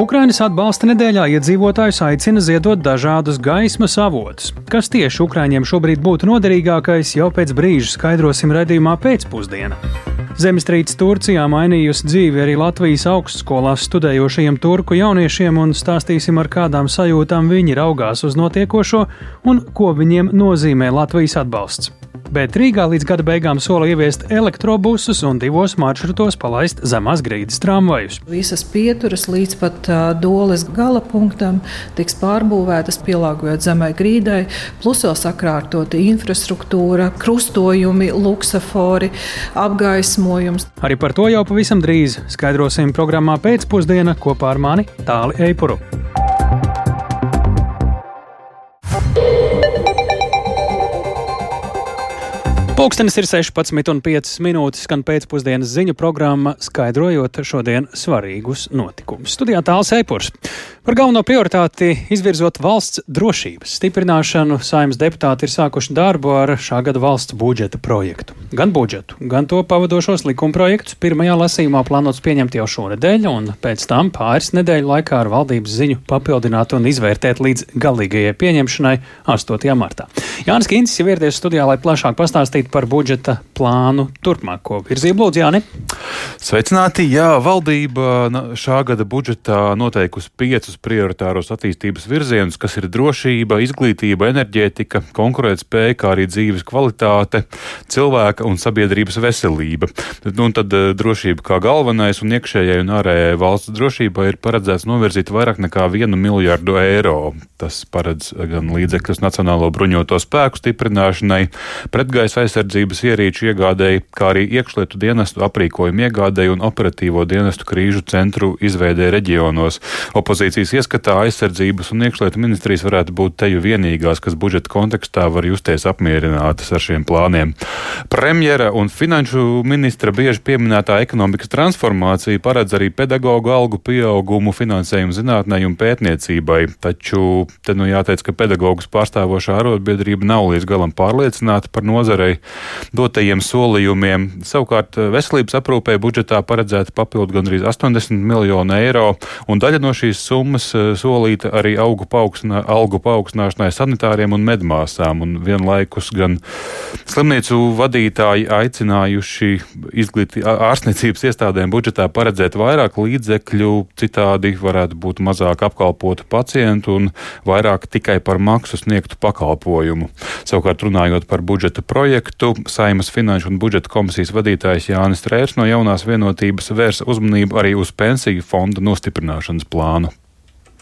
Ukrainas atbalsta nedēļā iedzīvotājus aicina ziedot dažādus gaismas avotus. Kas tieši Ukraiņiem šobrīd būtu noderīgākais, jau pēc brīža skaidrosim redzējumā pēcpusdienā. Zemestrīce Turcijā mainījusi dzīvi arī Latvijas augstskolās studējošajiem turku jauniešiem, un stāstīsim, ar kādām sajūtām viņi raugās uz notiekošo un ko viņiem nozīmē Latvijas atbalsts bet Rīgā līdz gada beigām sola ieviest elektrobusus un divos maršrutos palaist zemās grīdas tramvajus. Visas pieturas līdz pat doles gala punktam tiks pārbūvētas, pielāgojot zemē grīdai, plus vēl sakārtota infrastruktūra, krustojumi, luksafori, apgaismojums. Arī par to jau pavisam drīz skaidrosim programmā pēcpusdienā kopā ar mani Tāli Eipuru. Pūkstens ir 16,5 minūtes, skan pēcpusdienas ziņu programma, skaidrojot šodien svarīgus notikumus. Studijā tāls eipurs. Par galveno prioritāti izvirzot valsts drošības stiprināšanu, saimnes deputāti ir sākuši darbu ar šā gada valsts budžeta projektu. Gan budžetu, gan to pavadošos likumprojektus pirmajā lasījumā plānots pieņemt jau šonadēļ, un pēc tam pāris nedēļu laikā ar valdības ziņu papildināt un izvērtēt līdz galīgajai pieņemšanai 8. martā. Jānis Kīncis jau ieradies studijā, lai plašāk pastāstītu par budžeta plānu turpmāko virzību. Lūdzu, Jāni! Sveicināti! Jā, valdība šā gada budžetā noteikusi piecus prioritāros attīstības virzienus, kas ir drošība, izglītība, enerģētika, konkurētspēja, kā arī dzīves kvalitāte, cilvēka un sabiedrības veselība. Nu, un tad eh, drošība kā galvenais un iekšējai un ārējai valsts drošībai ir paredzēts novirzīt vairāk nekā vienu miljardu eiro. Tas paredz gan līdzekļus Nacionālo bruņoto spēku stiprināšanai, pretgaisa aizsardzības ierīču iegādēji, kā arī iekšlietu dienestu aprīkojumu iegādēji un operatīvo dienestu krīžu centru izveidē reģionos. Opozīcija Komisijas ieskatā aizsardzības un iekšlietu ministrijas varētu būt teju vienīgās, kas budžeta kontekstā var justies apmierinātas ar šiem plāniem. Premjera un finanšu ministra bieži pieminētā ekonomikas transformācija paredz arī pedagoģu algu pieaugumu finansējumu zinātnē un pētniecībai, taču te nu jāteic, ka pedagoģus pārstāvošā arotbiedrība nav līdz galam pārliecināta par nozarei dotajiem solījumiem. Savukārt veselības aprūpē budžetā paredzēta papildu gandrīz 80 miljonu eiro, un daļa no šīs summas summas eh, solīta arī augu, paaugstinā, algu paaugstināšanai sanitāriem un medmāsām, un vienlaikus gan slimnīcu vadītāji aicinājuši izglīti, ārstniecības iestādēm budžetā paredzēt vairāk līdzekļu, citādi varētu būt mazāk apkalpotu pacientu un vairāk tikai par maksu sniegtu pakalpojumu. Savukārt runājot par budžeta projektu, Saimas finanšu un budžeta komisijas vadītājs Jānis Trērs no jaunās vienotības vērsa uzmanību arī uz pensiju fonda nostiprināšanas plānu.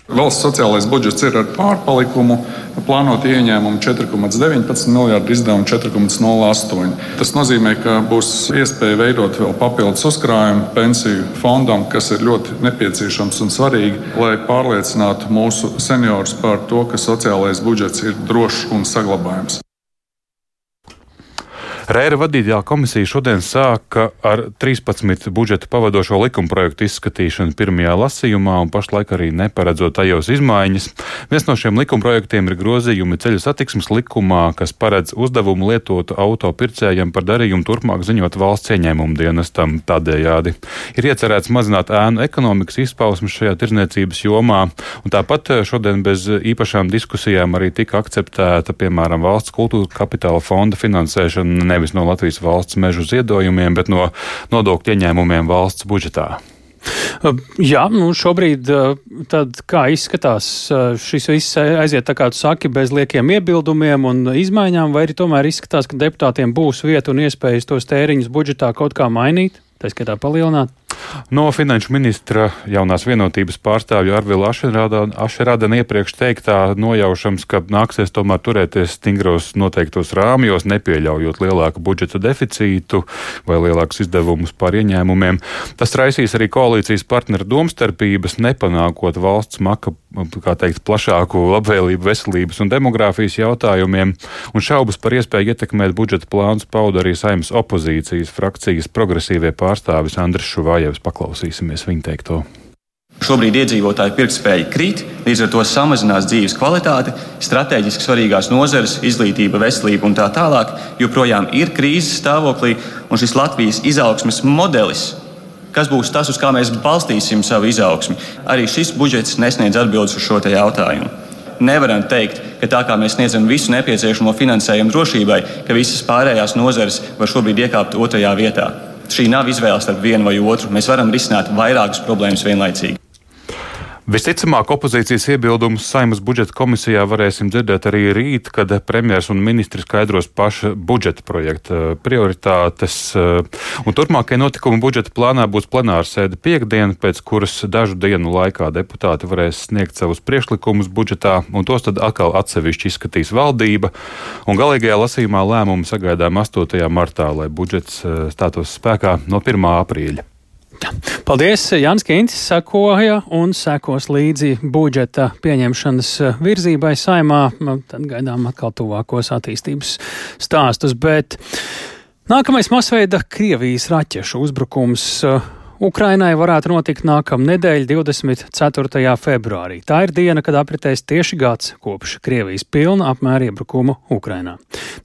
Valsts sociālais budžets ir ar pārpalikumu, plānot ieņēmumu 4,19 miljardu, izdevumu 4,08. Tas nozīmē, ka būs iespēja veidot vēl papildus uzkrājumu pensiju fondam, kas ir ļoti nepieciešams un svarīgi, lai pārliecinātu mūsu seniorus par to, ka sociālais budžets ir drošs un saglabājams. Rēra vadītā komisija šodien sāka ar 13 budžeta pavadošo likumprojektu izskatīšanu pirmajā lasījumā un pašlaik arī neparedzot tajos izmaiņas. Viens no šiem likumprojektiem ir grozījumi ceļu satiksmes likumā, kas paredz uzdevumu lietot auto pircējiem par darījumu turpmāk ziņot valsts ieņēmumu dienestam. Tādējādi ir iecerēts mazināt ēnu ekonomikas izpausmu šajā tirzniecības jomā, un tāpat šodien bez īpašām diskusijām arī tika akceptēta, piemēram, valsts kultūra kapitāla fonda finansēšana nevis no Latvijas valsts mežu ziedojumiem, bet no nodokļu ieņēmumiem valsts budžetā. Jā, nu šobrīd tad kā izskatās, šis viss aiziet tā kā tu saki, bez liekiem iebildumiem un izmaiņām, vai arī tomēr izskatās, ka deputātiem būs vieta un iespējas tos tēriņus budžetā kaut kā mainīt, tā skaitā palielināt? No finanšu ministra jaunās vienotības pārstāvja Arvila Ašerādena iepriekš teiktā nojaušams, ka nāksies tomēr turēties stingros noteiktos rāmjos, nepieļaujot lielāku budžeta deficītu vai lielākus izdevumus par ieņēmumiem. Tas raisīs arī koalīcijas partneru domstarpības, nepanākot valsts maka, kā teikt, plašāku labvēlību veselības un demogrāfijas jautājumiem, un šaubas par iespēju ietekmēt budžeta plānus pauda arī saimnes opozīcijas frakcijas progresīvie pārstāvis Andris Šuvājs. Krievijas. Paklausīsimies viņa teikto. Šobrīd iedzīvotāju pirktspēja krīt, līdz ar to samazinās dzīves kvalitāte, strateģiski svarīgās nozares, izglītība, veselība un tā tālāk joprojām ir krīzes stāvoklī, un šis Latvijas izaugsmes modelis, Kas būs tas, uz kā mēs balstīsim savu izaugsmi? Arī šis budžets nesniedz atbildes uz šo jautājumu. Nevaram teikt, ka tā kā mēs sniedzam visu nepieciešamo finansējumu drošībai, ka visas pārējās nozares var šobrīd iekāpt otrajā vietā. Šī nav izvēle starp vienu vai otru. Mēs varam risināt vairākas problēmas vienlaicīgi. Visticamāk, opozīcijas iebildumus Saimas budžeta komisijā varēsim dzirdēt arī rīt, kad premjers un ministri skaidros paša budžeta projekta eh, prioritātes. Eh, un turpmākie notikumi budžeta plānā būs plenāra sēde piekdiena, pēc kuras dažu dienu laikā deputāti varēs sniegt savus priekšlikumus budžetā, un tos tad atkal atsevišķi izskatīs valdība. Un galīgajā lasījumā lēmumu sagaidām 8. martā, lai budžets eh, stātos spēkā no 1. aprīļa. Paldies! Jānis Kīncis sekoja un sekos līdzi budžeta pieņemšanas virzībai saimā. Tad gaidām atkal tuvākos attīstības stāstus. Bet nākamais masveida Krievijas raķešu uzbrukums Ukrainai varētu notikt nākamnedēļ, 24. februārī. Tā ir diena, kad apritēs tieši gads kopš Krievijas pilna apmēra iebrukuma Ukrainā.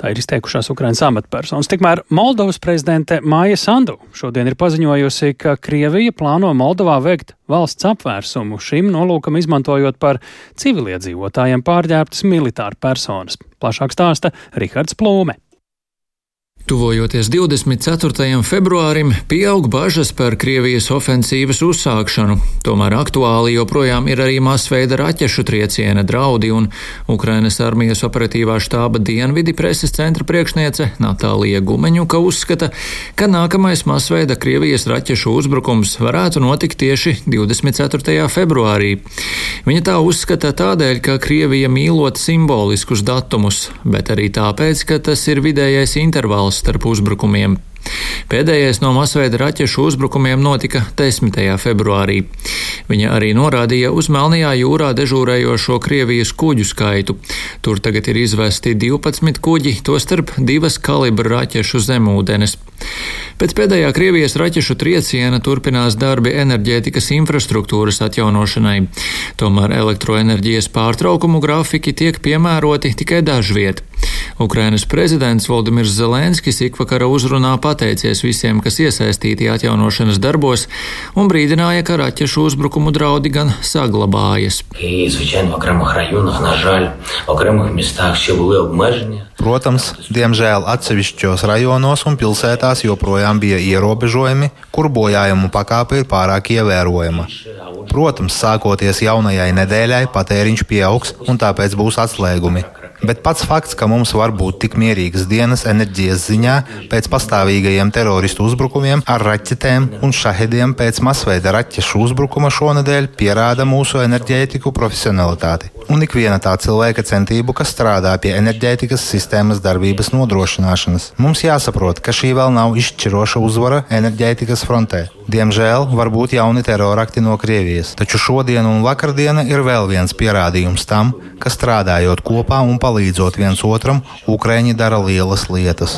Tā ir izteikušās Ukrainas amatpersonas. Tikmēr Moldovas prezidente Māja Sandu šodien ir paziņojusi, ka Krievija plāno Moldovā veikt valsts apvērsumu, šim nolūkam izmantojot par civiliedzīvotājiem pārģērbtas militāru personas. Plašāk stāsta Rihards Plūme. Tuvojoties 24. februārim, pieaug bažas par Krievijas ofensīvas uzsākšanu. Tomēr aktuāli joprojām ir arī masveida raķešu trieciena draudi, un Ukrainas armijas operatīvā štāba dienvidi preses centra priekšniece Natālija Gumeņuka uzskata, ka nākamais masveida Krievijas raķešu uzbrukums varētu notikt tieši 24. februārī. Viņa tā uzskata tādēļ, ka Krievija mīlot simboliskus datumus, bet arī tāpēc, ka tas ir vidējais intervāls starp uzbrukumiem. Pēdējais no masveida raķešu uzbrukumiem notika 10. februārī. Viņa arī norādīja uz Melnajā jūrā dežūrējošo Krievijas kuģu skaitu. Tur tagad ir izvesti 12 kuģi, tostarp divas kalibra raķešu zemūdenes. Pēc pēdējā Krievijas raķešu trieciena turpinās darbi enerģētikas infrastruktūras atjaunošanai. Tomēr elektroenerģijas pārtraukumu grafiki tiek piemēroti tikai dažviet. Ukrainas prezidents Valdimirs Zelenskis ikvakara uzrunā pateicies visiem, kas iesaistīti atjaunošanas darbos, un brīdināja, ka raķešu uzbrukumu draudi gan saglabājas. Protams, diemžēl atsevišķos rajonos un pilsētās joprojām bija ierobežojumi, kur bojājumu pakāpe ir pārāk ievērojama. Protams, sākoties jaunajai nedēļai, patēriņš pieaugs un tāpēc būs atslēgumi. Bet pats fakts, ka mums var būt tik mierīgas dienas enerģijas ziņā pēc pastāvīgajiem teroristu uzbrukumiem ar raķetēm un šahediem pēc masveida raķešu uzbrukuma šonadēļ, pierāda mūsu enerģētiku profesionalitāti un ikviena tā cilvēka centību, kas strādā pie enerģētikas sistēmas darbības nodrošināšanas. Mums jāsaprot, ka šī vēl nav izšķiroša uzvara enerģētikas frontē. Diemžēl var būt jauni terorakti no Krievijas, taču šodiena un vakardiena ir vēl viens pierādījums tam, ka strādājot kopā un palīdzot viens otram, Ukraiņi dara lielas lietas.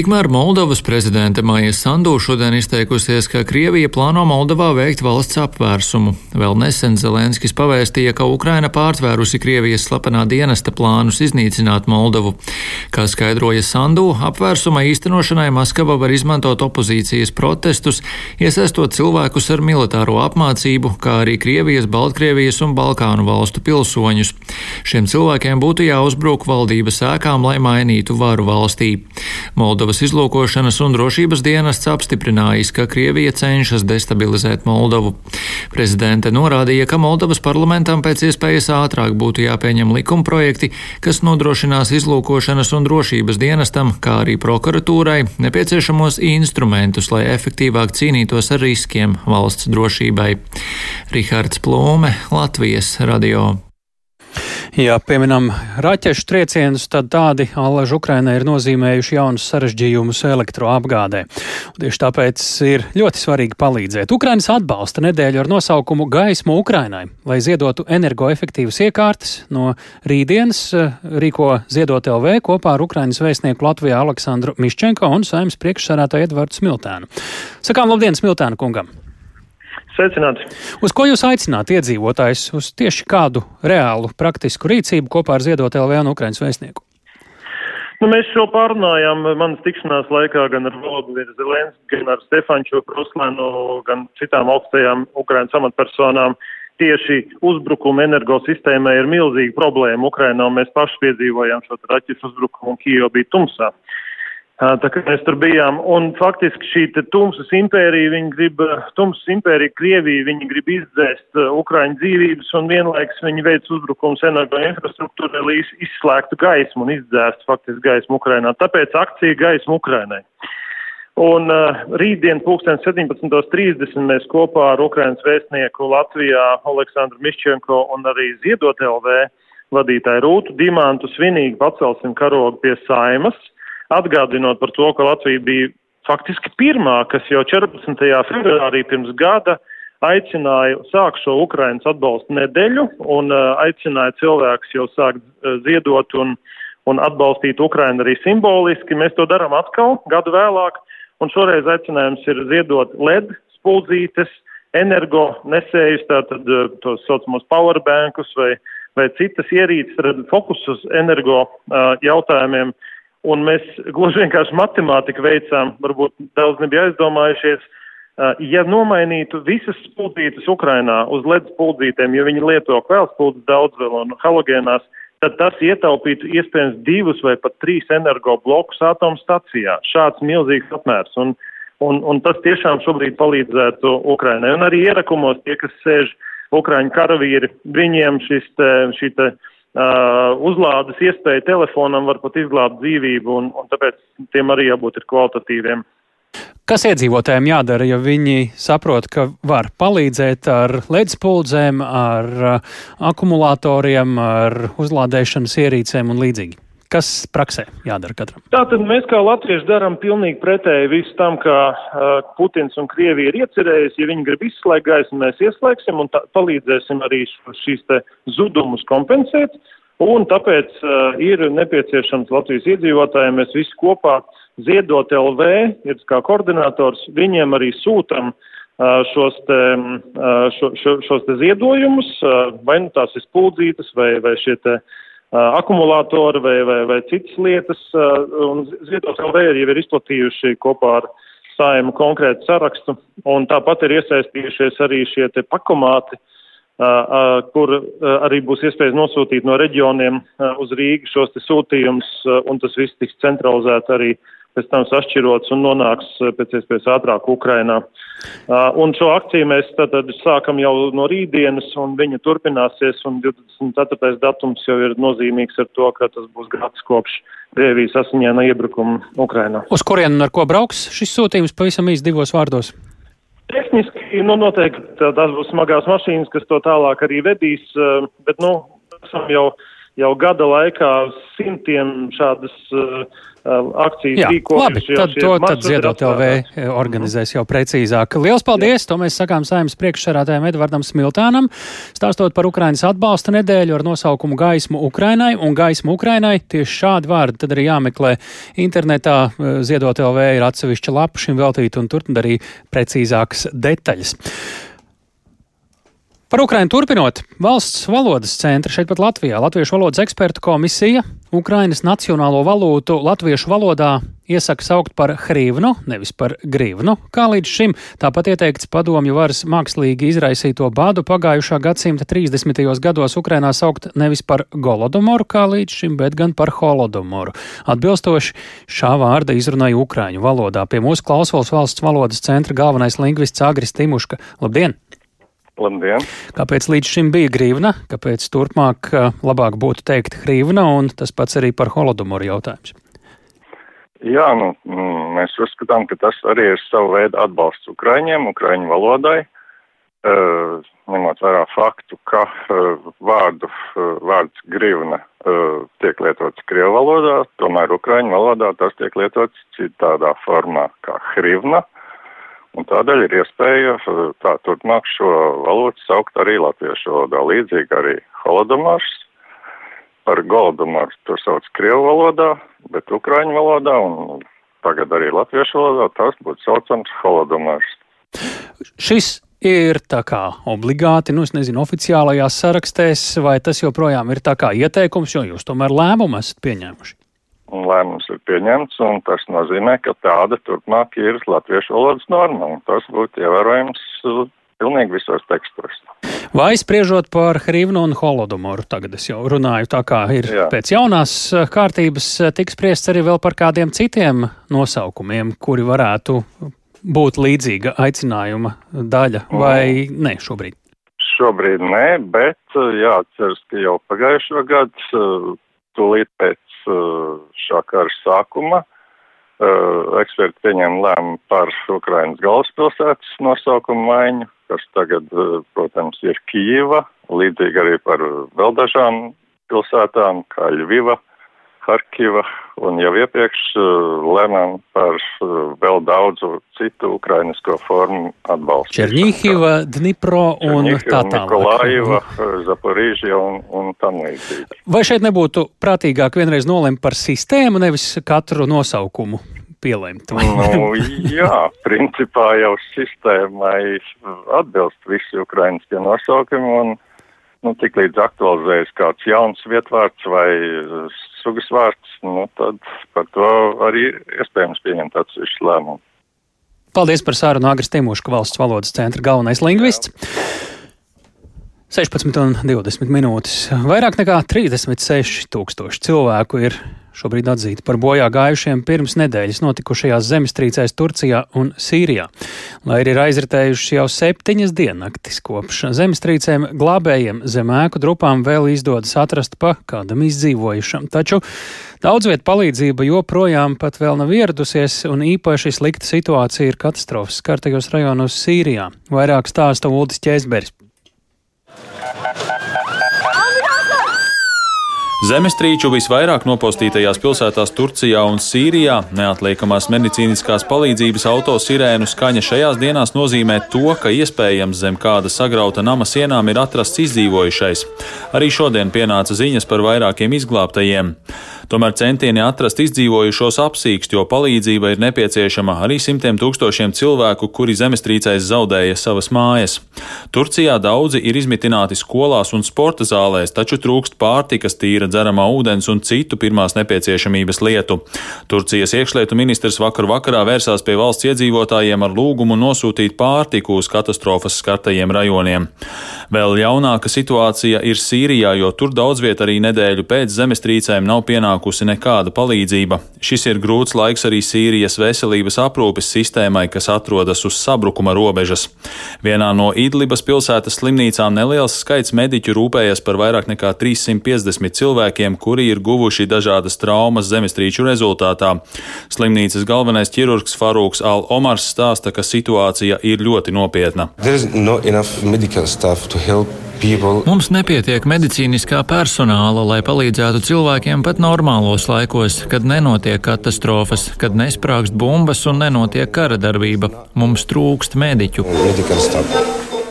Tikmēr Moldovas prezidente Maija Sandu šodien izteikusies, ka Krievija plāno Moldovā veikt valsts apvērsumu. Vēl nesen Zelenskis pavēstīja, ka Ukraina pārtvērusi Krievijas slepenā dienesta plānus iznīcināt Moldovu. Kā skaidroja Sandu, apvērsuma īstenošanai Maskava var izmantot opozīcijas protestus, iesaistot cilvēkus ar militāro apmācību, kā arī Krievijas, Baltkrievijas un Balkānu valstu pilsoņus. Šiem cilvēkiem būtu jāuzbruk valdības ēkām, lai mainītu varu valstī. Moldova Moldovas izlūkošanas un drošības dienests apstiprinājis, ka Krievija cenšas destabilizēt Moldovu. Prezidente norādīja, ka Moldovas parlamentam pēc iespējas ātrāk būtu jāpieņem likumprojekti, kas nodrošinās izlūkošanas un drošības dienestam, kā arī prokuratūrai, nepieciešamos instrumentus, lai efektīvāk cīnītos ar riskiem valsts drošībai. Rihards Plūme, Latvijas radio. Ja pieminam raķešu triecienus, tad tādi allaž Ukrainai ir nozīmējuši jaunus sarežģījumus elektroapgādē. Un tieši tāpēc ir ļoti svarīgi palīdzēt. Ukrainas atbalsta nedēļu ar nosaukumu Gaismu Ukrainai, lai ziedotu energoefektīvas iekārtas. No rītdienas eh, rīko Ziedot LV kopā ar Ukrainas vēstnieku Latvijā Aleksandru Miščenko un saimnes priekšsarātāju Edvardu Smiltēnu. Sakām labdien Smiltēnu kungam! Sveicināti! Uz ko jūs aicināt iedzīvotājus uz tieši kādu reālu, praktisku rīcību kopā ar Ziedot LV un Ukraiņas vēstnieku? Nu, mēs šo pārunājām manas tikšanās laikā gan ar Volodimiru Zelensku, gan ar Stefanču Kruslēnu, gan citām augstajām Ukrainas amatpersonām. Tieši uzbrukuma energosistēmai ir milzīga problēma Ukrainā, un mēs paši piedzīvojām šo raķešu uzbrukumu, un Kijo bija tumsā. Tā kā mēs tur bijām, un faktiski šī tumsas impērija, viņi grib, tumsas impērija, Krievija, viņi grib izdzēst Ukraiņu dzīvības, un vienlaiks viņi veic uzbrukums energo infrastruktūrai, lai izslēgtu gaismu un izdzēstu faktiski gaismu Ukrainā. Tāpēc akcija gaismu Ukrainai. Un uh, rītdien pulksten 17.30 mēs kopā ar Ukrainas vēstnieku Latvijā Aleksandru Miščenko un arī Ziedot LV vadītāju Rūtu Dimantu svinīgi pacelsim karogu pie saimas atgādinot par to, ka Latvija bija faktiski pirmā, kas jau 14. februārī pirms gada aicināja sākt šo Ukrainas atbalstu nedēļu un uh, aicināja cilvēkus jau sākt uh, ziedot un, un atbalstīt Ukrainu arī simboliski. Mēs to darām atkal gadu vēlāk, un šoreiz aicinājums ir ziedot LED spuldzītes, energo nesējus, tātad uh, tos saucamos powerbankus vai, vai citas ierīces, fokus uz energo uh, jautājumiem. Uh, Un mēs gluži vienkārši matemātiku veicām, varbūt daudz nebija aizdomājušies. Ja nomainītu visas spuldzītes Ukrainā uz LED spuldzītēm, jo viņi lieto vēl spuldzes daudz vēl un halogēnās, tad tas ietaupītu iespējams divus vai pat trīs energo blokus atomstacijā. Šāds milzīgs apmērs. Un, un, un tas tiešām šobrīd palīdzētu Ukrainai. Un arī ierakumos tie, kas sēž Ukraiņu karavīri, viņiem šis te, šī te Uh, uzlādes iespēja telefonam var pat izglābt dzīvību, un, un tāpēc tiem arī jābūt ir kvalitatīviem. Kas iedzīvotājiem jādara, ja viņi saprot, ka var palīdzēt ar ledspuldzēm, ar uh, akumulatoriem, ar uzlādēšanas ierīcēm un līdzīgi? Kas praksē jādara katram? Tātad mēs kā latvieši darām pilnīgi pretēji visu tam, kā uh, Putins un Krievija ir iecerējusi. Ja viņi grib izslēgt gaismu, mēs ieslēgsim un tā, palīdzēsim arī šīs te zudumus kompensēt. Un tāpēc uh, ir nepieciešams Latvijas iedzīvotājiem, mēs visi kopā ziedot LV, ir kā koordinators, viņiem arī sūtam uh, šos te, šo, šo, šos te ziedojumus, vai nu tās ir spuldzītas vai, vai šie te akumulātori vai, vai, vai citas lietas. Un Ziedos LV arī ir izplatījuši kopā ar saimu konkrētu sarakstu, un tāpat ir iesaistījušies arī šie te pakomāti, kur arī būs iespējas nosūtīt no reģioniem uz Rīgu šos te sūtījumus, un tas viss tiks centralizēt arī pēc tam sašķirots un nonāks pēc iespējas ātrāk Ukrainā. Uh, un šo akciju mēs tad sākam jau no rītdienas, un viņa turpināsies, un 24. datums jau ir nozīmīgs ar to, ka tas būs gads kopš Krievijas asiņaina iebrukuma Ukrainā. Uz kurien un ar ko brauks šis sūtījums pavisam īsti divos vārdos? Tehniski, nu, noteikti tās būs smagās mašīnas, kas to tālāk arī vedīs, uh, bet, nu, esam jau, jau gada laikā simtiem šādas uh, akcijas Jā, rīkojuši. Labi, tad to tad Ziedot LV organizēs jau precīzāk. Liels paldies! Jā. To mēs sakām saimnes priekšsarātājiem Edvardam Smiltānam, stāstot par Ukrainas atbalsta nedēļu ar nosaukumu Gaismu Ukrainai un Gaismu Ukrainai. Tieši šādi vārdi tad arī jāmeklē internetā. Ziedot LV ir atsevišķa lapa šim veltīta un tur arī precīzākas detaļas. Par Ukrainu turpinot, valsts valodas centra šeit pat Latvijā, Latviešu valodas ekspertu komisija Ukrainas nacionālo valūtu latviešu valodā iesaka saukt par hrivnu, nevis par grivnu, kā līdz šim tāpat ieteikts padomju varas mākslīgi izraisīto bādu pagājušā gadsimta 30. gados Ukrainā saukt nevis par golodomoru, kā līdz šim, bet gan par holodomoru. Atbilstoši šā vārda izrunāja Ukraiņu valodā. Pie mūsu klausulas valsts valodas centra galvenais lingvists Agris Timuška. Labdien! Labdien! Kāpēc līdz šim bija grīvna, kāpēc turpmāk labāk būtu teikt grīvna, un tas pats arī par holodomoru jautājums? Jā, nu, mm, mēs uzskatām, ka tas arī ir savu veidu atbalsts Ukraiņiem, Ukraiņu valodai, uh, ņemot vērā faktu, ka uh, vārdu, vārds grivna tiek lietots Krievu valodā, tomēr Ukraiņu valodā tas tiek lietots citādā formā kā hrivna. Uh, Un tādēļ ir iespēja tā turpmāk šo valodu saukt arī latviešu valodā, līdzīgi arī holodomārs. Par goldomārs to sauc Krievu valodā, bet Ukraiņu valodā un tagad arī latviešu valodā tas būtu saucams holodomārs. Šis ir tā kā obligāti, nu, es nezinu, oficiālajās sarakstēs, vai tas joprojām ir tā kā ieteikums, jo jūs tomēr lēmumu esat pieņēmuši? Un lēmums ir pieņemts, un tas nozīmē, ka tāda turpmāk ir latviešu valodas norma, un tas būtu ievērojams uh, pilnīgi visos tekstos. Vai spriežot par Hrivnu un Holodomoru, tagad es jau runāju tā kā ir Jā. pēc jaunās uh, kārtības, uh, tiks spriests arī vēl par kādiem citiem nosaukumiem, kuri varētu būt līdzīga aicinājuma daļa, vai mm. ne šobrīd? Šobrīd nē, bet jāatceras, ka jau pagājušo gadu, tūlīt pēc šā kara sākuma, eksperti pieņēma lēmumu par Ukrainas galvaspilsētas nosaukumu maiņu, kas tagad, protams, ir Kīva, līdzīgi arī par vēl dažām pilsētām, kā Ļviva, Harkiva un jau iepriekš uh, lēmām par uh, vēl daudzu citu ukrainisko formu atbalstu. Černīhiva, Dnipro un tā tālāk. Nikolaiva, Zaporīžia un, un tam līdzīgi. Vai šeit nebūtu prātīgāk vienreiz nolemt par sistēmu, nevis katru nosaukumu? pielēmt? nu, jā, principā jau sistēmai atbilst visi ukrainiskie nosaukumi, un nu, tik līdz aktualizējas kāds jauns vietvārds vai sugas vārds, nu, tad par to arī iespējams pieņemt atsevišķu lēmumu. Paldies par sārunu Agris Timuška valsts valodas centra galvenais lingvists. Jā. 16 un 20 minūtes. Vairāk nekā 36 tūkstoši cilvēku ir šobrīd atzīti par bojā gājušiem pirms nedēļas notikušajās zemestrīcēs Turcijā un Sīrijā. Lai arī ir aizritējušas jau septiņas diennaktis kopš zemestrīcēm, glābējiem zem ēku drupām vēl izdodas atrast pa kādam izdzīvojušam. Taču daudz vietu palīdzība joprojām pat vēl nav ieradusies, un īpaši slikta situācija ir katastrofas skartajos rajonos Sīrijā. Vairāk stāsta Uldis Čēsbergs. Zemestrīču visvairāk nopostītajās pilsētās Turcijā un Sīrijā neatliekamās medicīniskās palīdzības autosirēnu skaņa šajās dienās nozīmē to, ka iespējams zem kāda sagrauta nama sienām ir atrasts izdzīvojušais. Arī šodien pienāca ziņas par vairākiem izglābtajiem. Tomēr centieni atrast izdzīvojušos apsīkst, jo palīdzība ir nepieciešama arī simtiem tūkstošiem cilvēku, kuri zemestrīcēs zaudēja savas mājas. Turcijā daudzi ir izmitināti skolās un sporta zālēs, taču trūkst pārtikas, tīra dzeramā ūdens un citu pirmās nepieciešamības lietu. Turcijas iekšlietu ministrs vakar vakarā vērsās pie valsts iedzīvotājiem ar lūgumu nosūtīt pārtiku uz katastrofas skartajiem rajoniem. Vēl jaunāka situācija ir Sīrijā, jo tur daudz viet arī nedēļu pēc zemestrīcēm nav pienākumu nenākusi nekāda palīdzība. Šis ir grūts laiks arī Sīrijas veselības aprūpes sistēmai, kas atrodas uz sabrukuma robežas. Vienā no Idlibas pilsētas slimnīcām neliels skaits mediķu rūpējas par vairāk nekā 350 cilvēkiem, kuri ir guvuši dažādas traumas zemestrīču rezultātā. Slimnīcas galvenais ķirurgs Farūks Al-Omars stāsta, ka situācija ir ļoti nopietna. Mums nepietiek medicīniskā personāla, lai palīdzētu cilvēkiem pat normālos laikos, kad nenotiek katastrofas, kad nesprāgst bumbas un nenotiek kara darbība. Mums trūkst mediķu.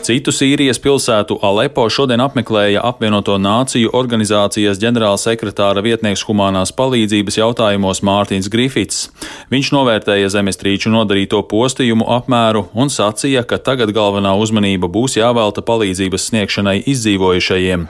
Citu Sīrijas pilsētu Alepo šodien apmeklēja apvienoto nāciju organizācijas ģenerālsekretāra vietnieks humanās palīdzības jautājumos Mārtiņš Grifits. Viņš novērtēja zemestrīču nodarīto postījumu apmēru un sacīja, ka tagad galvenā uzmanība būs jāvelta palīdzības sniegšanai izdzīvojušajiem.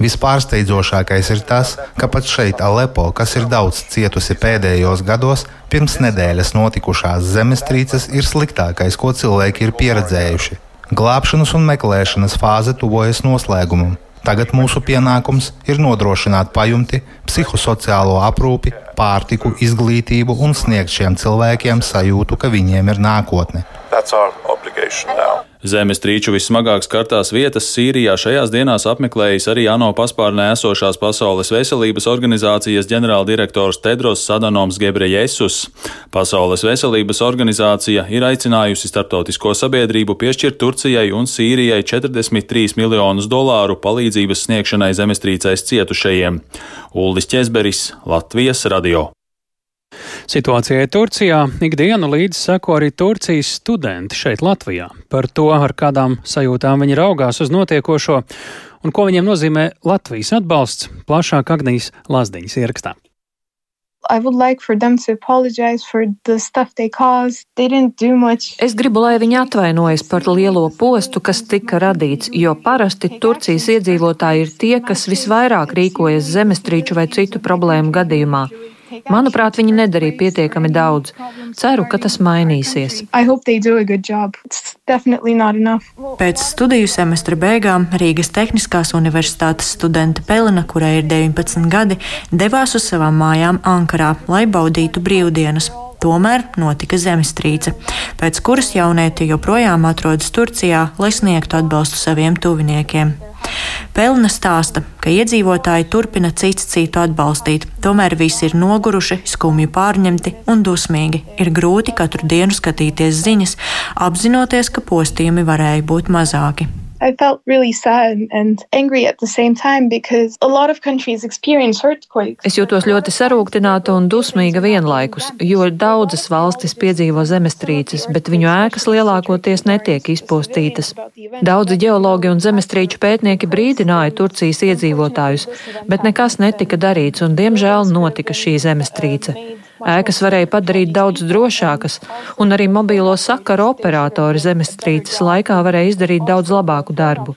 Vispārsteidzošākais ir tas, ka pat šeit, Alepo, kas ir daudz cietusi pēdējos gados, pirms nedēļas notikušās zemestrīces ir sliktākais, ko cilvēki ir pieredzējuši. Glābšanas un meklēšanas fāze tuvojas noslēgumam. Tagad mūsu pienākums ir nodrošināt pajumti, psihosociālo aprūpi, pārtiku, izglītību un sniegt šiem cilvēkiem sajūtu, ka viņiem ir nākotne. Zemestrīču vissmagāk skartās vietas Sīrijā šajās dienās apmeklējis arī ANO paspārnē esošās Pasaules veselības organizācijas ģenerāldirektors Tedros Sadanoms Gebrejesus. Pasaules veselības organizācija ir aicinājusi starptautisko sabiedrību piešķirt Turcijai un Sīrijai 43 miljonus dolāru palīdzības sniegšanai zemestrīcēs cietušajiem. Uldis Česberis, Latvijas radio. Situācijai Turcijā ikdienu līdzi seko arī Turcijas studenti šeit Latvijā. Par to, ar kādām sajūtām viņi raugās uz notiekošo un ko viņiem nozīmē Latvijas atbalsts, plašāk Agnijas Lazdiņas ierakstā. Like es gribu, lai viņi atvainojas par lielo postu, kas tika radīts, jo parasti Turcijas iedzīvotāji ir tie, kas visvairāk rīkojas zemestrīču vai citu problēmu gadījumā. Manuprāt, viņi nedarīja pietiekami daudz. Ceru, ka tas mainīsies. Pēc studiju semestra beigām Rīgas Tehniskās universitātes studente Pelina, kurai ir 19 gadi, devās uz savām mājām Ankarā, lai baudītu brīvdienas. Tomēr notika zemestrīce, pēc kuras jaunieti joprojām atrodas Turcijā, lai sniegtu atbalstu saviem tuviniekiem. Pelna stāsta, ka iedzīvotāji turpina cits citu atbalstīt, tomēr visi ir noguruši, skumji pārņemti un dusmīgi. Ir grūti katru dienu skatīties ziņas, apzinoties, ka postījumi varēja būt mazāki. I felt really sad and angry at the same time because a lot of countries experience earthquakes. Es jūtos ļoti sarūktināta un dusmīga vienlaikus, jo daudzas valstis piedzīvo zemestrīces, bet viņu ēkas lielākoties netiek izpostītas. Daudzi ģeologi un zemestrīču pētnieki brīdināja Turcijas iedzīvotājus, bet nekas netika darīts un diemžēl notika šī zemestrīce. Ēkas varēja padarīt daudz drošākas, un arī mobīlo sakaru operatori zemestrīces laikā varēja izdarīt daudz labāku darbu.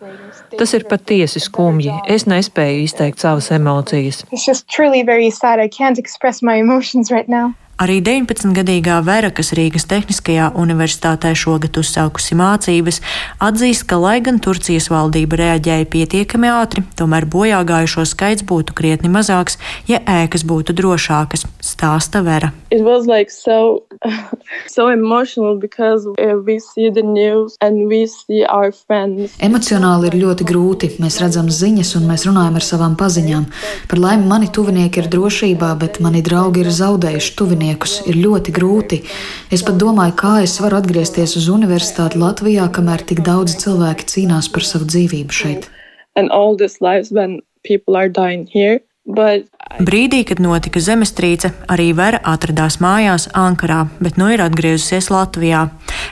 Tas ir patiesi skumji. Es nespēju izteikt savas emocijas. Arī 19-gadīgā Vera, kas Rīgas Tehniskajā universitātē šogad uzsākusi mācības, atzīst, ka, lai gan Turcijas valdība reaģēja pietiekami ātri, tomēr bojā gājušo skaits būtu krietni mazāks, ja ēkas būtu drošākas, stāsta Vera. Like so, so Emocionāli ir ļoti grūti. Mēs redzam ziņas un mēs runājam ar savām paziņām. Par laimi mani tuvinieki ir drošībā, bet mani draugi ir zaudējuši tuvinieku darbiniekus ir ļoti grūti. Es pat domāju, kā es varu atgriezties uz universitāti Latvijā, kamēr tik daudz cilvēki cīnās par savu dzīvību šeit. And all these lives when people are dying here. But... Brīdī, kad notika zemestrīce, arī Vera atradās mājās Ankarā, bet nu ir atgriezusies Latvijā.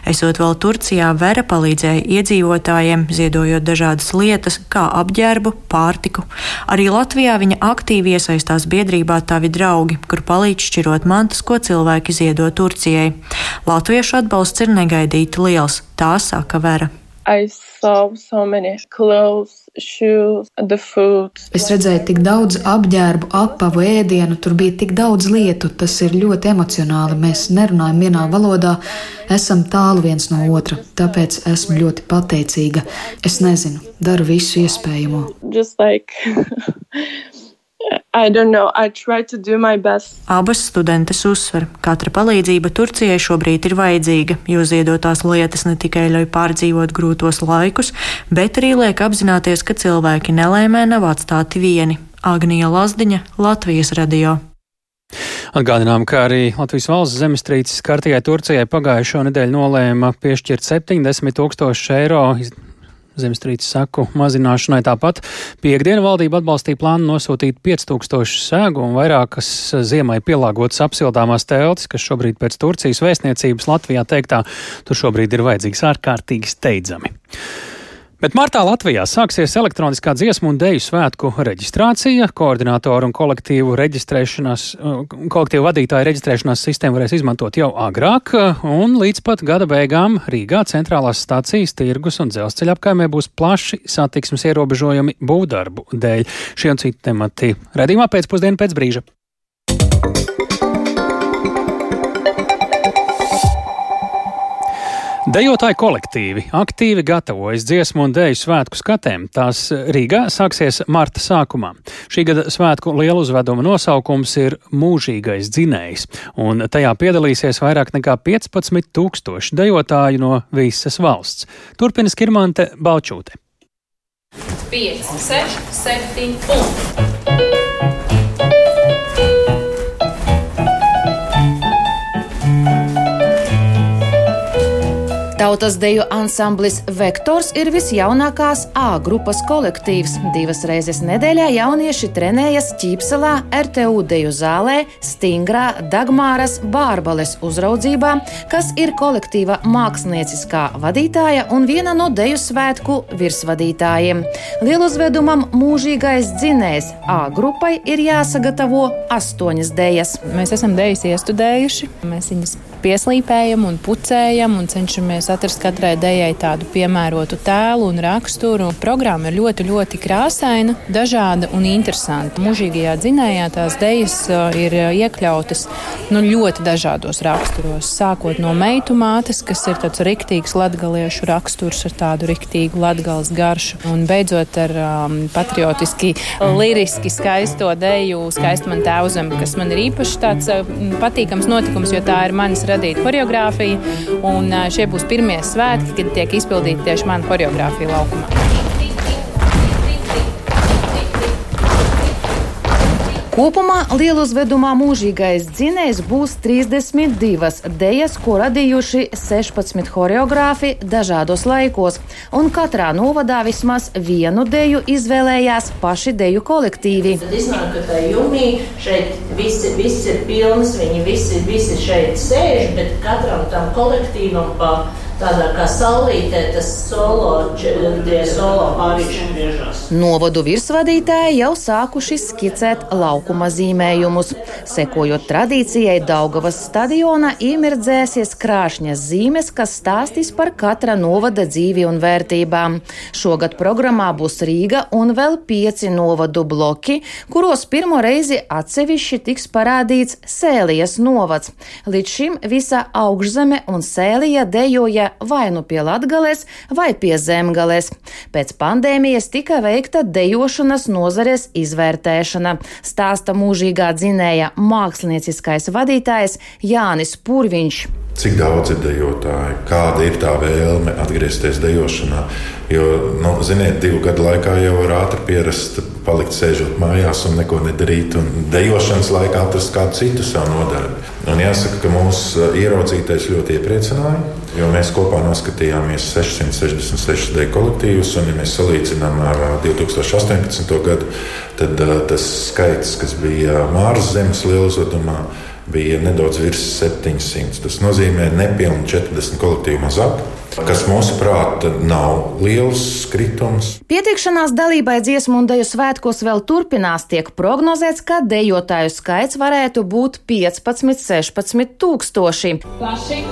Esot vēl Turcijā, Vera palīdzēja iedzīvotājiem, ziedojot dažādas lietas, kā apģērbu, pārtiku. Arī Latvijā viņa aktīvi iesaistās biedrībā Tavi draugi, kur palīdz šķirot mantas, ko cilvēki ziedo Turcijai. Latviešu atbalsts ir negaidīti liels, tā saka Vera. I saw so many clothes. Es redzēju tik daudz apģērbu, apavu, ēdienu, tur bija tik daudz lietu. Tas ir ļoti emocionāli. Mēs nerunājam vienā valodā, esam tālu viens no otra. Tāpēc esmu ļoti pateicīga. Es nezinu, daru visu iespējamo. Just like Abas studentes uzsver, ka katra palīdzība Turcijai šobrīd ir vajadzīga, jo ziedotās lietas ne tikai ļauj pārdzīvot grūtos laikus, bet arī liek apzināties, ka cilvēki nelēmē nav atstāti vieni. Agnija Lazdiņa, Latvijas radio. Atgādinām, ka arī Latvijas valsts zemestrīces kārtījai Turcijai pagājušo nedēļu nolēma piešķirt 70 tūkstošu eiro zemestrīces saku mazināšanai. Tāpat piekdienu valdība atbalstīja plānu nosūtīt 5000 sēgu un vairākas ziemai pielāgotas apsildāmās teltis, kas šobrīd pēc Turcijas vēstniecības Latvijā teiktā tur šobrīd ir vajadzīgs ārkārtīgi steidzami. Bet martā Latvijā sāksies elektroniskā dziesmu un deju svētku reģistrācija. Koordinātoru un kolektīvu, kolektīvu vadītāju reģistrēšanās sistēmu varēs izmantot jau agrāk, un līdz pat gada beigām Rīgā centrālās stācijas, tirgus un dzelzceļa apkaimē būs plaši satiksmes ierobežojumi būvdarbu dēļ. Šie un citi temati redzījumā pēcpusdienu pēc brīža. Dejotāji kolektīvi aktīvi gatavojas dziesmu un dēļu svētku skatēm. Tās Rīgā sāksies marta sākumā. Šī gada svētku lielu uzveduma nosaukums ir Mūžīgais dzinējs, un tajā piedalīsies vairāk nekā 15 tūkstoši dejotāju no visas valsts. Turpina Skirmante Balčūte. 5, 6, 7 un Tautas deju ansamblis Vektors ir visjaunākās A grupas kolektīvs. Divas reizes nedēļā jaunieši trenējas Ķīpselā, RTU deju zālē, Stingrā, Dagmāras, Bārbales uzraudzībā, kas ir kolektīva mākslinieckā vadītāja un viena no deju svētku virsvadītājiem. Lieluzvedumam mūžīgais dzinējs A grupai ir jāsagatavo astoņas dejas. Mēs esam dejas iestudējuši, mēs viņas pieslīpējam un pucējam un cenšamies atrast katrai dejai tādu piemērotu tēlu un raksturu. Programma ir ļoti, ļoti krāsaina, dažāda un interesanta. Mūžīgajā dzinējā tās dejas ir iekļautas nu, ļoti dažādos raksturos. Sākot no meitu mātes, kas ir tāds riktīgs latgaliešu raksturs ar tādu riktīgu latgales garšu, un beidzot ar um, patriotiski, liriski skaisto deju skaistu man tēvzem, kas man ir īpaši tāds patīkams notikums, jo tā ir manas radīta choreogrāfija, un šie būs pirmie svētki, kad tiek izpildīta tieši mana choreogrāfija laukumā. Kopumā lieluzvedumā mūžīgais dzinējs būs 32 dejas, ko radījuši 16 choreogrāfi dažādos laikos, un katrā novadā vismaz vienu deju izvēlējās paši deju kolektīvi. Tad iznāk, ka tā jūnī šeit visi, visi ir pilnas, viņi visi, visi šeit sēž, bet katram tam kolektīvam pa tādā kā saulītē tas solo, tie solo pārīši griežas. Novadu virsvadītāji jau sākuši skicēt laukuma zīmējumus. Sekojot tradīcijai, Daugavas stadiona iemirdzēsies krāšņas zīmes, kas stāstīs par katra novada dzīvi un vērtībām. Šogad programmā būs Rīga un vēl pieci novadu bloki, kuros pirmo reizi atsevišķi tiks parādīts Sēlijas novads. Līdz šim visa augšzeme un Sēlija dejoja vai nu pie Latgales, vai pie Zemgales. Pēc pandēmijas tika veikta dejošanas nozares izvērtēšana, stāsta mūžīgā dzinēja mākslinieckais vadītājs Jānis Purviņš. Cik daudz ir dejotāji, kāda ir tā vēlme atgriezties dejošanā? Jo, nu, ziniet, divu gadu laikā jau var ātri pierast, palikt sēžot mājās un neko nedarīt, un dejošanas laikā atrast kādu citu savu nodarbi. Un jāsaka, ka mūsu ieraudzītais ļoti iepriecināja, jo mēs kopā noskatījāmies 666 deju kolektīvus, un, ja mēs salīdzinām ar 2018. gadu, tad tas skaits, kas bija Māras zemes lieluzvedumā, bija nedaudz virs 700. Tas nozīmē nepilnīgi 40 kolektīvu mazāk. Kas mūsuprāt nav liels kritums. Pieteikšanās dalībai dziesmu un deju svētkos vēl turpinās. Tiek prognozēts, ka dejotāju skaits varētu būt 15, 16 tūkstoši. Plaši,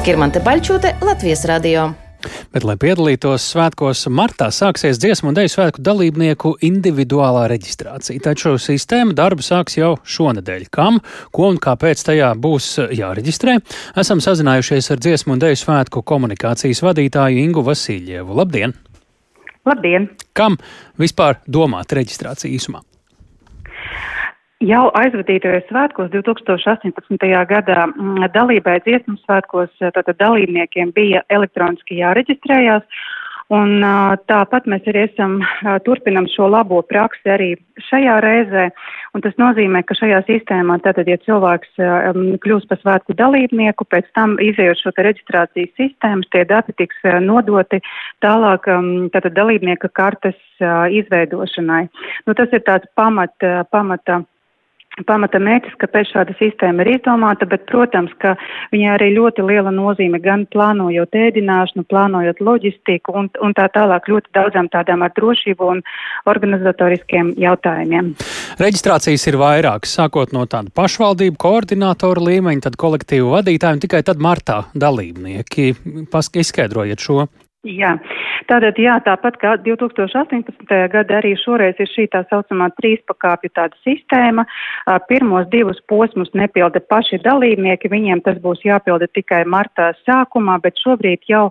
Skirmante Baļķote, Latvijas radio. Bet, lai piedalītos svētkos, martā sāksies dziesmu un dēļu svētku dalībnieku individuālā reģistrācija. Taču sistēma darbu sāks jau šonadēļ. Kam, ko un kāpēc tajā būs jāreģistrē? Esam sazinājušies ar dziesmu un dēļu svētku komunikācijas vadītāju Ingu Vasiljevu. Labdien! Labdien! Kam vispār domāt reģistrācija īsumā? Jau aizvadītajos svētkos 2018. gadā mm, dalībai dziesmu svētkos tātad dalībniekiem bija elektroniski jāreģistrējās. Un tāpat mēs arī esam, turpinam šo labo praksi arī šajā reizē. Tas nozīmē, ka šajā sistēmā tātad, ja cilvēks kļūst par svētku dalībnieku, pēc tam izējot šo reģistrācijas sistēmu, tie dati tiks nodoti tālāk tātad dalībnieka kartes izveidošanai. Nu, tas ir tāds pamat, pamata pamata mērķis, kāpēc šāda sistēma ir izdomāta, bet, protams, ka viņai arī ļoti liela nozīme gan plānojot ēdināšanu, plānojot loģistiku un, un tā tālāk ļoti daudzām tādām ar drošību un organizatoriskiem jautājumiem. Reģistrācijas ir vairākas, sākot no tāda pašvaldību koordinātoru līmeņa, tad kolektīvu vadītāju un tikai tad martā dalībnieki. Pask izskaidrojiet šo. Jā, tātad jā, tāpat kā 2018. gada arī šoreiz ir šī tā saucamā trīspakāpju tāda sistēma. Pirmos divus posmus nepilda paši dalībnieki, viņiem tas būs jāpilda tikai martā sākumā, bet šobrīd jau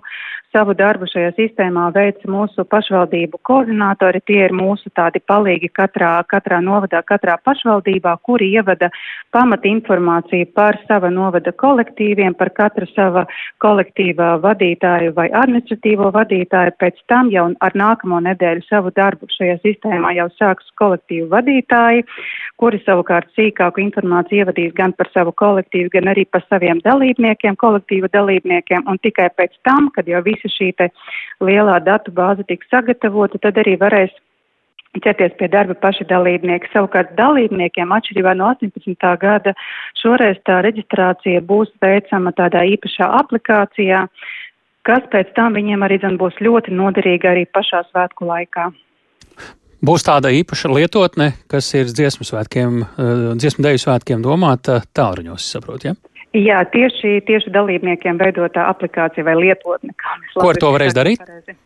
savu darbu šajā sistēmā veic mūsu pašvaldību koordinātori. Tie ir mūsu tādi palīgi katrā, katrā novadā, katrā pašvaldībā, kuri ievada pamat informāciju par sava novada kolektīviem, par katra sava kolektīva vadītāju vai administratīvo vadītāju. Pēc tam jau ar nākamo nedēļu savu darbu šajā sistēmā jau sāks kolektīvu vadītāji, kuri savukārt sīkāku informāciju ievadīs gan par savu kolektīvu, gan arī par saviem dalībniekiem, kolektīva dalībniekiem, un tikai pēc tam, kad jau visa šī lielā datu bāze tiks sagatavota, tad arī varēs ķerties pie darba paši dalībnieki. Savukārt dalībniekiem atšķirībā no 18. gada šoreiz tā reģistrācija būs veicama tādā īpašā aplikācijā, kas pēc tam viņiem arī zin, būs ļoti noderīga arī pašā svētku laikā. Būs tāda īpaša lietotne, kas ir dziesmu svētkiem, eh, dziesmu deju svētkiem domāta tālruņos, saprot, ja? Jā, tieši, tieši dalībniekiem veidotā aplikācija vai lietotne. Ko ar to varēs darīt? Pareizi.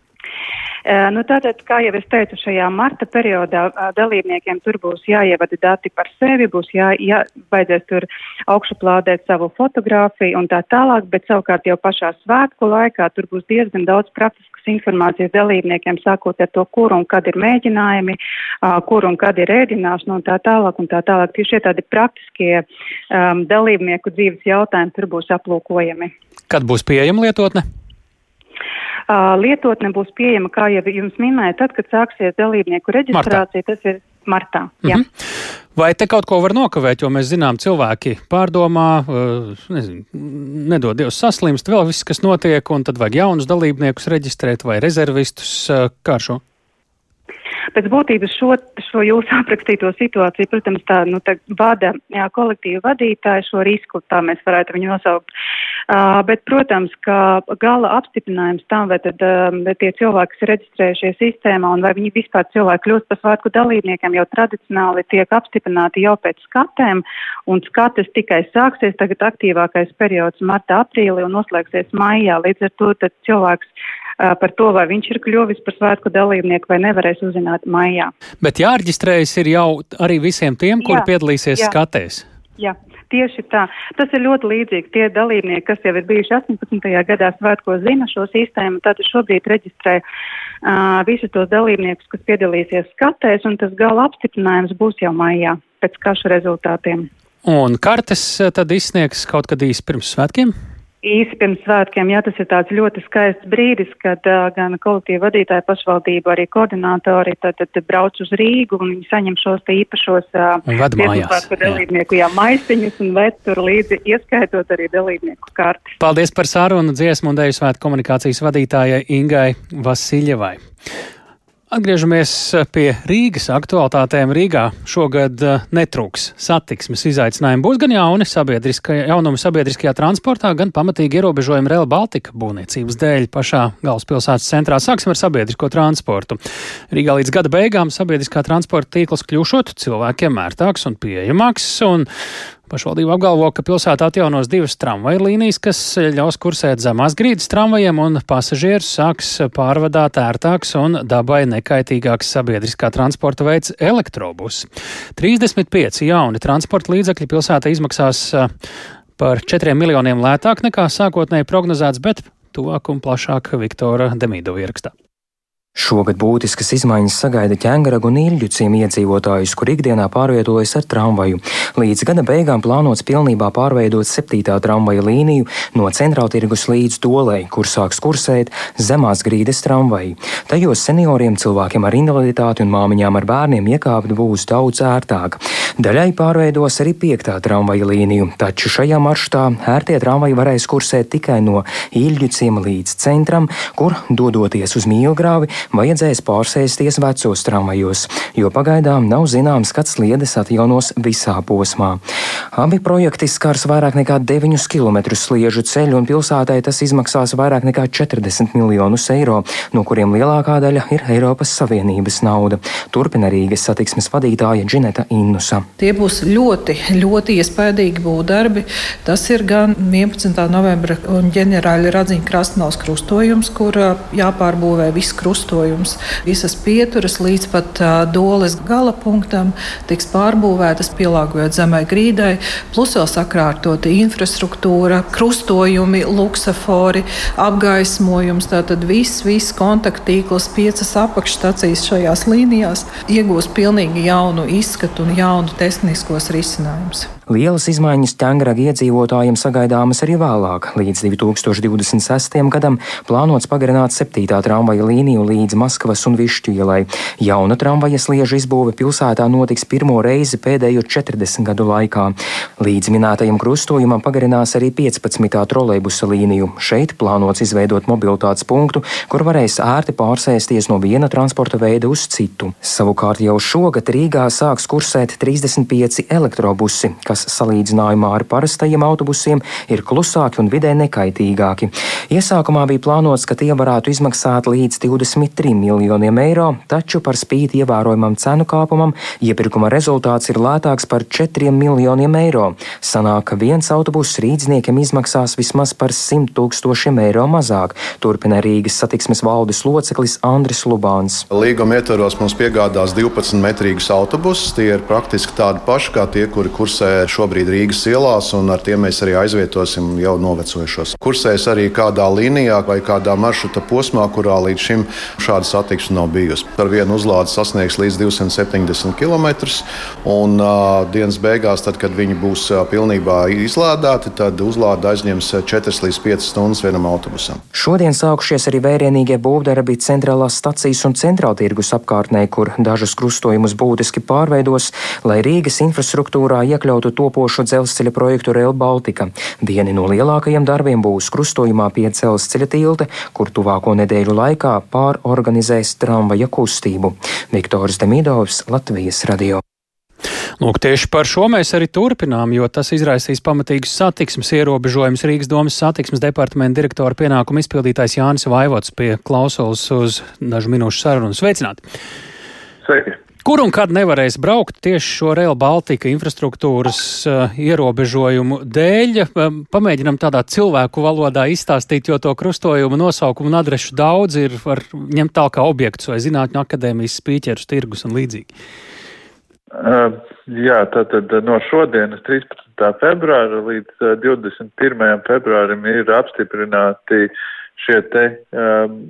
Nu, tātad, kā jau es teicu, šajā marta periodā dalībniekiem tur būs jāievada dati par sevi, būs jā, jā, vajadzēs tur augšuplādēt savu fotografiju un tā tālāk, bet savukārt jau pašā svētku laikā tur būs diezgan daudz praktiskas informācijas dalībniekiem, sākot ar to, kur un kad ir mēģinājumi, kur un kad ir ēdināšana un tā tālāk un tā tālāk. Tieši šie tādi praktiskie um, dalībnieku dzīves jautājumi tur būs aplūkojami. Kad būs pieejama lietotne? Lietotne būs pieejama, kā jau jums minēju, tad, kad sāksies dalībnieku reģistrācija, martā. tas ir martā. Mm -hmm. Vai te kaut ko var nokavēt, jo mēs zinām, cilvēki pārdomā, nezinu, nedod Dievs saslimst, vēl viss, kas notiek, un tad vajag jaunus dalībniekus reģistrēt vai rezervistus kā šo? Pēc būtības šo, šo jūsu aprakstīto situāciju, protams, tā, nu, tā vada jā, kolektīva vadītāja šo risku, tā mēs varētu viņu nosaukt. Uh, bet, protams, ka gala apstiprinājums tam, vai tad um, tie cilvēki, kas ir reģistrējušies sistēmā un vai viņi vispār cilvēki kļūst par svētku dalībniekiem, jau tradicionāli tiek apstiprināti jau pēc skatēm, un skates tikai sāksies tagad aktīvākais periods marta, aprīlī un noslēgsies maijā. Līdz ar to cilvēks par to, vai viņš ir kļuvis par svētku dalībnieku vai nevarēs uzzināt maijā. Bet jāreģistrējas ir jau arī visiem tiem, kuri jā, piedalīsies jā. skatēs. Jā. Tieši tā. Tas ir ļoti līdzīgi. Tie dalībnieki, kas jau ir bijuši 18. gadā svētkos, zina šo sistēmu, tad šobrīd reģistrē uh, visus tos dalībniekus, kas piedalīsies skatēs, un tas gala apstiprinājums būs jau maijā pēc kašu rezultātiem. Un kartes tad izsniegs kaut kad īsi pirms svētkiem? Īsi pirms svētkiem, jā, tas ir tāds ļoti skaists brīdis, kad uh, gan kolektīva vadītāja pašvaldība, arī koordinātori tad, tad brauc uz Rīgu un viņi saņem šos te īpašos uh, dalībnieku jā, maisiņus un ved tur līdzi, ieskaitot arī dalībnieku karti. Paldies par sarunu dziesmu un deju svētku komunikācijas vadītājai Ingai Vasiljevai. Atgriežamies pie Rīgas aktualitātēm. Rīgā šogad eh, netrūks satiksmes izaicinājumu. Būs gan jauni sabiedriska, jaunumi sabiedriskajā transportā, gan pamatīgi ierobežojumi Rail Baltica būvniecības dēļ pašā galvaspilsētas centrā. Sāksim ar sabiedrisko transportu. Rīgā līdz gada beigām sabiedriskā transporta tīkls kļūšot cilvēkiem ērtāks un pieejamāks. Un Pašvaldība apgalvo, ka pilsētā atjaunos divas tramvaju līnijas, kas ļaus kursēt zemās grīdas tramvajiem un pasažierus sāks pārvadāt ērtāks un dabai nekaitīgāks sabiedriskā transporta veids elektrobus. 35 jauni transporta līdzekļi pilsētā izmaksās par 4 miljoniem lētāk nekā sākotnēji prognozēts, bet tuvāk un plašāk Viktora Demīdova ierakstā. Šogad būtiskas izmaiņas sagaida ķēngaragu un īļu ciem iedzīvotājus, kur ikdienā pārvietojas ar tramvaju. Līdz gada beigām plānots pilnībā pārveidot septītā tramvaja līniju no centrāltirgus līdz dolei, kur sāks kursēt zemās grīdas tramvaji. Tajos senioriem, cilvēkiem ar invaliditāti un māmiņām ar bērniem iekāpt būs daudz ērtāk. Daļai pārveidos arī piektā tramvaja līniju, taču šajā maršrutā ērtie tramvaji varēs kursēt tikai no īļu ciema līdz centram, kur dodoties uz mīlgrāvi vajadzēs pārsēsties vecos tramvajos, jo pagaidām nav zināms, kad sliedes atjaunos visā posmā. Abi projekti skars vairāk nekā 9 km sliežu ceļu, un pilsētai tas izmaksās vairāk nekā 40 miljonus eiro, no kuriem lielākā daļa ir Eiropas Savienības nauda. Turpina Rīgas satiksmes vadītāja Džineta Innusa. Tie būs ļoti, ļoti iespaidīgi būvdarbi. Tas ir gan 11. novembra un ģenerāļa Radziņa krastmals krustojums, kur jāpārbūvē viss krustojums krustojums. Visas pieturas līdz pat doles gala punktam tiks pārbūvētas, pielāgojot zemē grīdai, plus vēl sakrātota infrastruktūra, krustojumi, luksafori, apgaismojums. Tātad viss, viss kontakttīkls, piecas apakšstacijas šajās līnijās iegūs pilnīgi jaunu izskatu un jaunu tehniskos risinājumus. Lielas izmaiņas ķēngraga iedzīvotājiem sagaidāmas arī vēlāk. Līdz 2026. gadam plānots pagarināt 7. tramvaja līniju līdz Maskavas un Višķu ielai. Jauna tramvaja sliežu izbūve pilsētā notiks pirmo reizi pēdējo 40 gadu laikā. Līdz minētajam krustojumam pagarinās arī 15. trolejbusa līniju. Šeit plānots izveidot mobilitātes punktu, kur varēs ērti pārsēsties no viena transporta veida uz citu. Savukārt jau šogad Rīgā sāks kursēt 35 elektrobusi, kas salīdzinājumā ar parastajiem autobusiem ir klusāki un vidē nekaitīgāki. Iesākumā bija plānots, ka tie varētu izmaksāt līdz 23 miljoniem eiro, taču par spīti ievērojamam cenu kāpumam iepirkuma rezultāts ir lētāks par 4 miljoniem eiro. Sanāk, ka viens autobuss rīdzniekiem izmaksās vismaz par 100 tūkstošiem eiro mazāk, turpina Rīgas satiksmes valdes loceklis Andris Lubāns. Līguma ietvaros mums piegādās 12 metrīgus autobusus. Tie ir praktiski tādi paši kā tie, kuri kursē šobrīd Rīgas ielās, un ar tiem mēs arī aizvietosim jau novecojušos. Kursēs arī kādā līnijā vai kādā maršruta posmā, kurā līdz šim šāda satiksme nav bijusi. Ar vienu uzlādi sasniegs līdz 270 km, un uh, dienas beigās, tad, kad viņi būs uh, pilnībā izlādēti, tad uzlāde aizņems 4 līdz 5 stundas vienam autobusam. Šodien sākušies arī vērienīgie būvdarbi centrālās stacijas un centrāla tirgus apkārtnē, kur dažus krustojumus būtiski pārveidos, lai Rīgas infrastruktūrā iekļautu topošo dzelzceļa projektu Rail Baltica. Vieni no lielākajiem darbiem būs krustojumā pie dzelzceļa tilta, kur tuvāko nedēļu laikā pārorganizēs tramvaja kustību. Viktors Demidovs, Latvijas radio. Lūk, tieši par šo mēs arī turpinām, jo tas izraisīs pamatīgus satiksmes ierobežojumus. Rīgas domas satiksmes departamenta direktora pienākumu izpildītājs Jānis Vaivots pie klausulas uz dažu minūšu sarunu. Sveicināti! Sveiki! Kur un kad nevarēs braukt tieši šo Rail Baltica infrastruktūras uh, ierobežojumu dēļ? Um, pamēģinam tādā cilvēku valodā izstāstīt, jo to krustojumu nosaukumu un adrešu daudz ir, var ņemt tālāk kā objektus vai zinātņu akadēmijas spīķerus, tirgus un līdzīgi. Uh, jā, tātad no šodienas 13. februāra līdz 21. februārim ir apstiprināti uh, šie te um,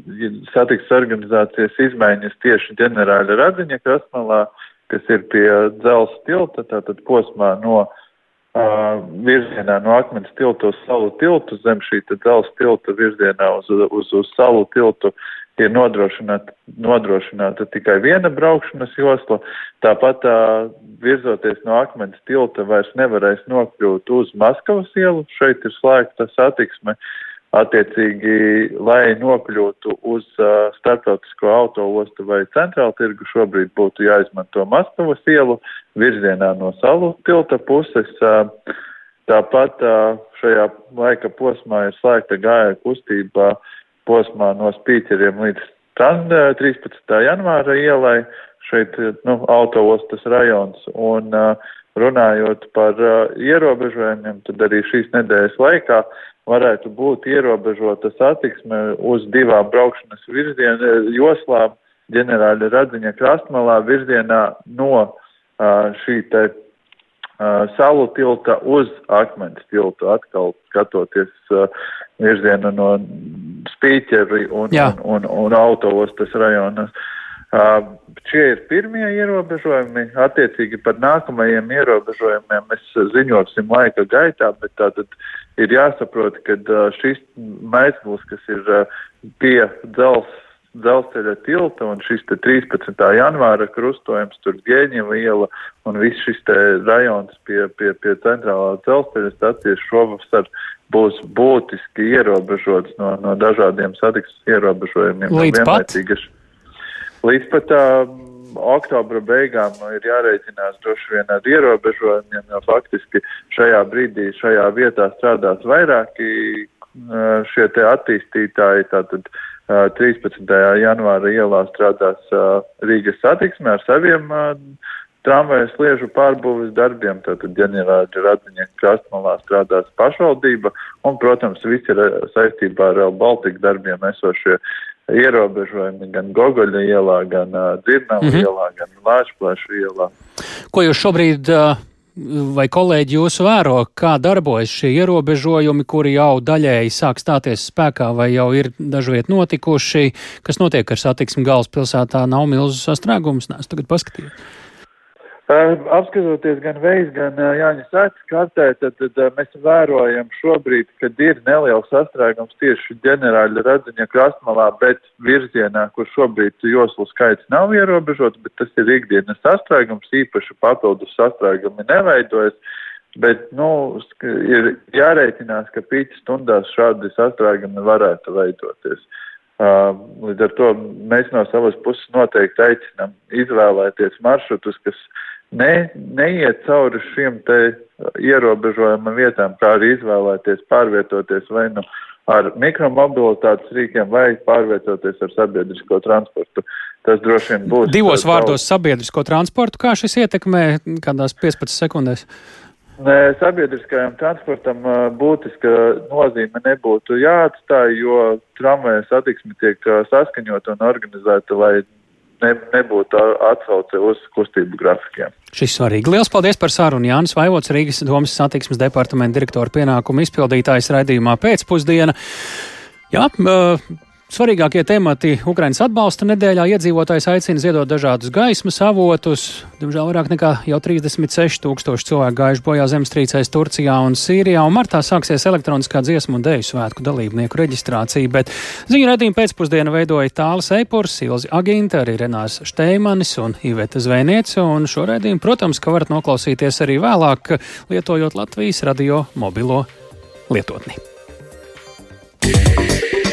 satiksmes organizācijas izmaiņas tieši ģenerāļa Radiņa krastmalā, kas ir pie dzels tilta, tātad posmā no uh, virzienā no akmens tilta uz salu tiltu, zem šī te dzels tilta virzienā uz, uz, uz salu tiltu ir nodrošināta, nodrošināta tikai viena braukšanas josla. Tāpat tā, virzoties no akmens tilta vairs nevarēs nokļūt uz Maskavas ielu, šeit ir slēgta satiksme. Uh, Attiecīgi, lai nokļūtu uz uh, starptautisko autoostu vai centrālu tirgu, šobrīd būtu jāizmanto Maskavas ielu virzienā no salu tilta puses. Uh, tāpat uh, šajā laika posmā ir slēgta gāja kustība posmā no spīķeriem līdz 13. janvāra ielai. Šeit nu, autoostas rajons. Un, runājot par ierobežojumiem, tad arī šīs nedēļas laikā varētu būt ierobežota satiksme uz divām braukšanas virzienu joslām ģenerāļa Radziņa krastmalā virzienā no uh, šī te uh, salu tilta uz akmens tiltu, atkal skatoties uh, virzienu no spīķeri un, un, un, un autoostas rajonas. Uh, šie ir pirmie ierobežojumi. Attiecīgi par nākamajiem ierobežojumiem mēs ziņosim laika gaitā, bet tātad ir jāsaprot, ka šis maismuls, kas ir pie dzels, dzelzceļa tilta un šis te 13. janvāra krustojums, tur Gēņeva iela un viss šis rajons pie, pie, pie centrālā dzelzceļa stacijas šovasar būs būtiski ierobežots no, no dažādiem satiksmes ierobežojumiem. Līdz pat? Līdz pat uh, oktobra beigām ir jārēķinās droši vien ar ierobežojumiem, jo faktiski šajā brīdī, šajā vietā strādās vairāki uh, šie te attīstītāji. Tātad uh, 13. janvāra ielā strādās uh, Rīgas satiksme ar saviem tramvajas liežu pārbūves darbiem, tātad ģenerāļa Radziņa krastmalā strādās pašvaldība un, protams, visi ir saistībā ar Baltika darbiem esošie ierobežojumi gan Gogoļa ielā, gan uh, Dzirnava mm -hmm. ielā, gan Lāčplēšu ielā. Ko jūs šobrīd uh, vai kolēģi jūs vēro, kā darbojas šie ierobežojumi, kuri jau daļēji sāk stāties spēkā vai jau ir dažviet notikuši, kas notiek ar satiksmi galvaspilsētā, nav milzu sastrēgums, nē, es tagad paskatīju. Apskatoties gan veids, gan Jāņa Sētas kartē, tad, tad mēs vērojam šobrīd, kad ir neliels sastrēgums tieši ģenerāļa radziņa krastmalā, bet virzienā, kur šobrīd joslu skaits nav ierobežots, bet tas ir ikdienas sastrēgums, īpaši papildus sastrēgumi neveidojas. Bet, nu, ir jārēķinās, ka pīķa stundās šādi sastrēgumi varētu veidoties. Līdz ar to mēs no savas puses noteikti aicinām izvēlēties maršrutus, kas ne, neiet cauri šiem te ierobežojuma vietām, kā arī izvēlēties pārvietoties vai nu ar mikromobilitātes rīkiem vai pārvietoties ar sabiedrisko transportu. Tas droši vien būs. Divos vārdos sabiedrisko transportu, kā šis ietekmē kādās 15 sekundēs? Nē, sabiedriskajam transportam būtiska nozīme nebūtu jāatstāj, jo tramvaja satiksme tiek saskaņota un organizēta, lai ne, nebūtu atsauce uz kustību grafikiem. Šis svarīgi. Lielas paldies par sarunu Jānis Vaivots, Rīgas domas satiksmes departamenta direktora pienākumu izpildītājs raidījumā pēcpusdiena. Jā, Svarīgākie temati Ukrainas atbalsta nedēļā iedzīvotājs aicina ziedot dažādus gaismas avotus. Diemžēl vairāk nekā jau 36 tūkstoši cilvēku gājuši bojā zemestrīcēs Turcijā un Sīrijā, un martā sāksies elektroniskā dziesmu un dēļu svētku dalībnieku reģistrācija, bet ziņu redzījumu pēcpusdienu veidoja Tāls Eipurs, Silzi Aginta, arī Renārs Šteimanis un Iveta Zvēniece, un šo redzījumu, protams, ka varat noklausīties arī vēlāk, lietojot Latvijas radio mobilo lietotni. Yeah.